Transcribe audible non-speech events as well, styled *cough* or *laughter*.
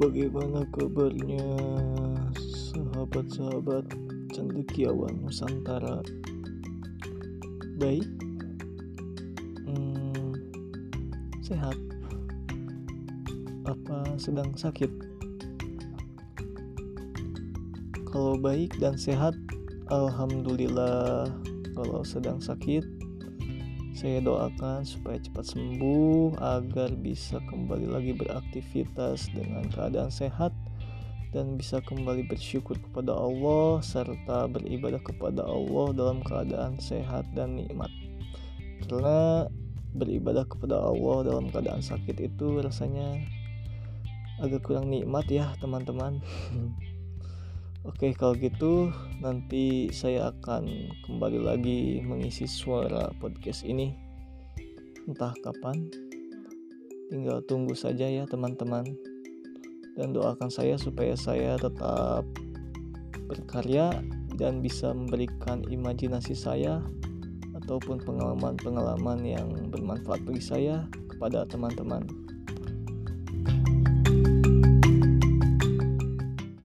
Bagaimana kabarnya sahabat-sahabat cendekiawan Nusantara? Baik? Hmm, sehat? Apa sedang sakit? Kalau baik dan sehat, Alhamdulillah. Kalau sedang sakit, saya doakan supaya cepat sembuh agar bisa kembali lagi beraktivitas dengan keadaan sehat dan bisa kembali bersyukur kepada Allah serta beribadah kepada Allah dalam keadaan sehat dan nikmat. Karena beribadah kepada Allah dalam keadaan sakit itu rasanya agak kurang nikmat ya, teman-teman. *laughs* Oke, kalau gitu nanti saya akan kembali lagi mengisi suara podcast ini. Entah kapan. Tinggal tunggu saja ya, teman-teman. Dan doakan saya supaya saya tetap berkarya dan bisa memberikan imajinasi saya ataupun pengalaman-pengalaman yang bermanfaat bagi saya kepada teman-teman.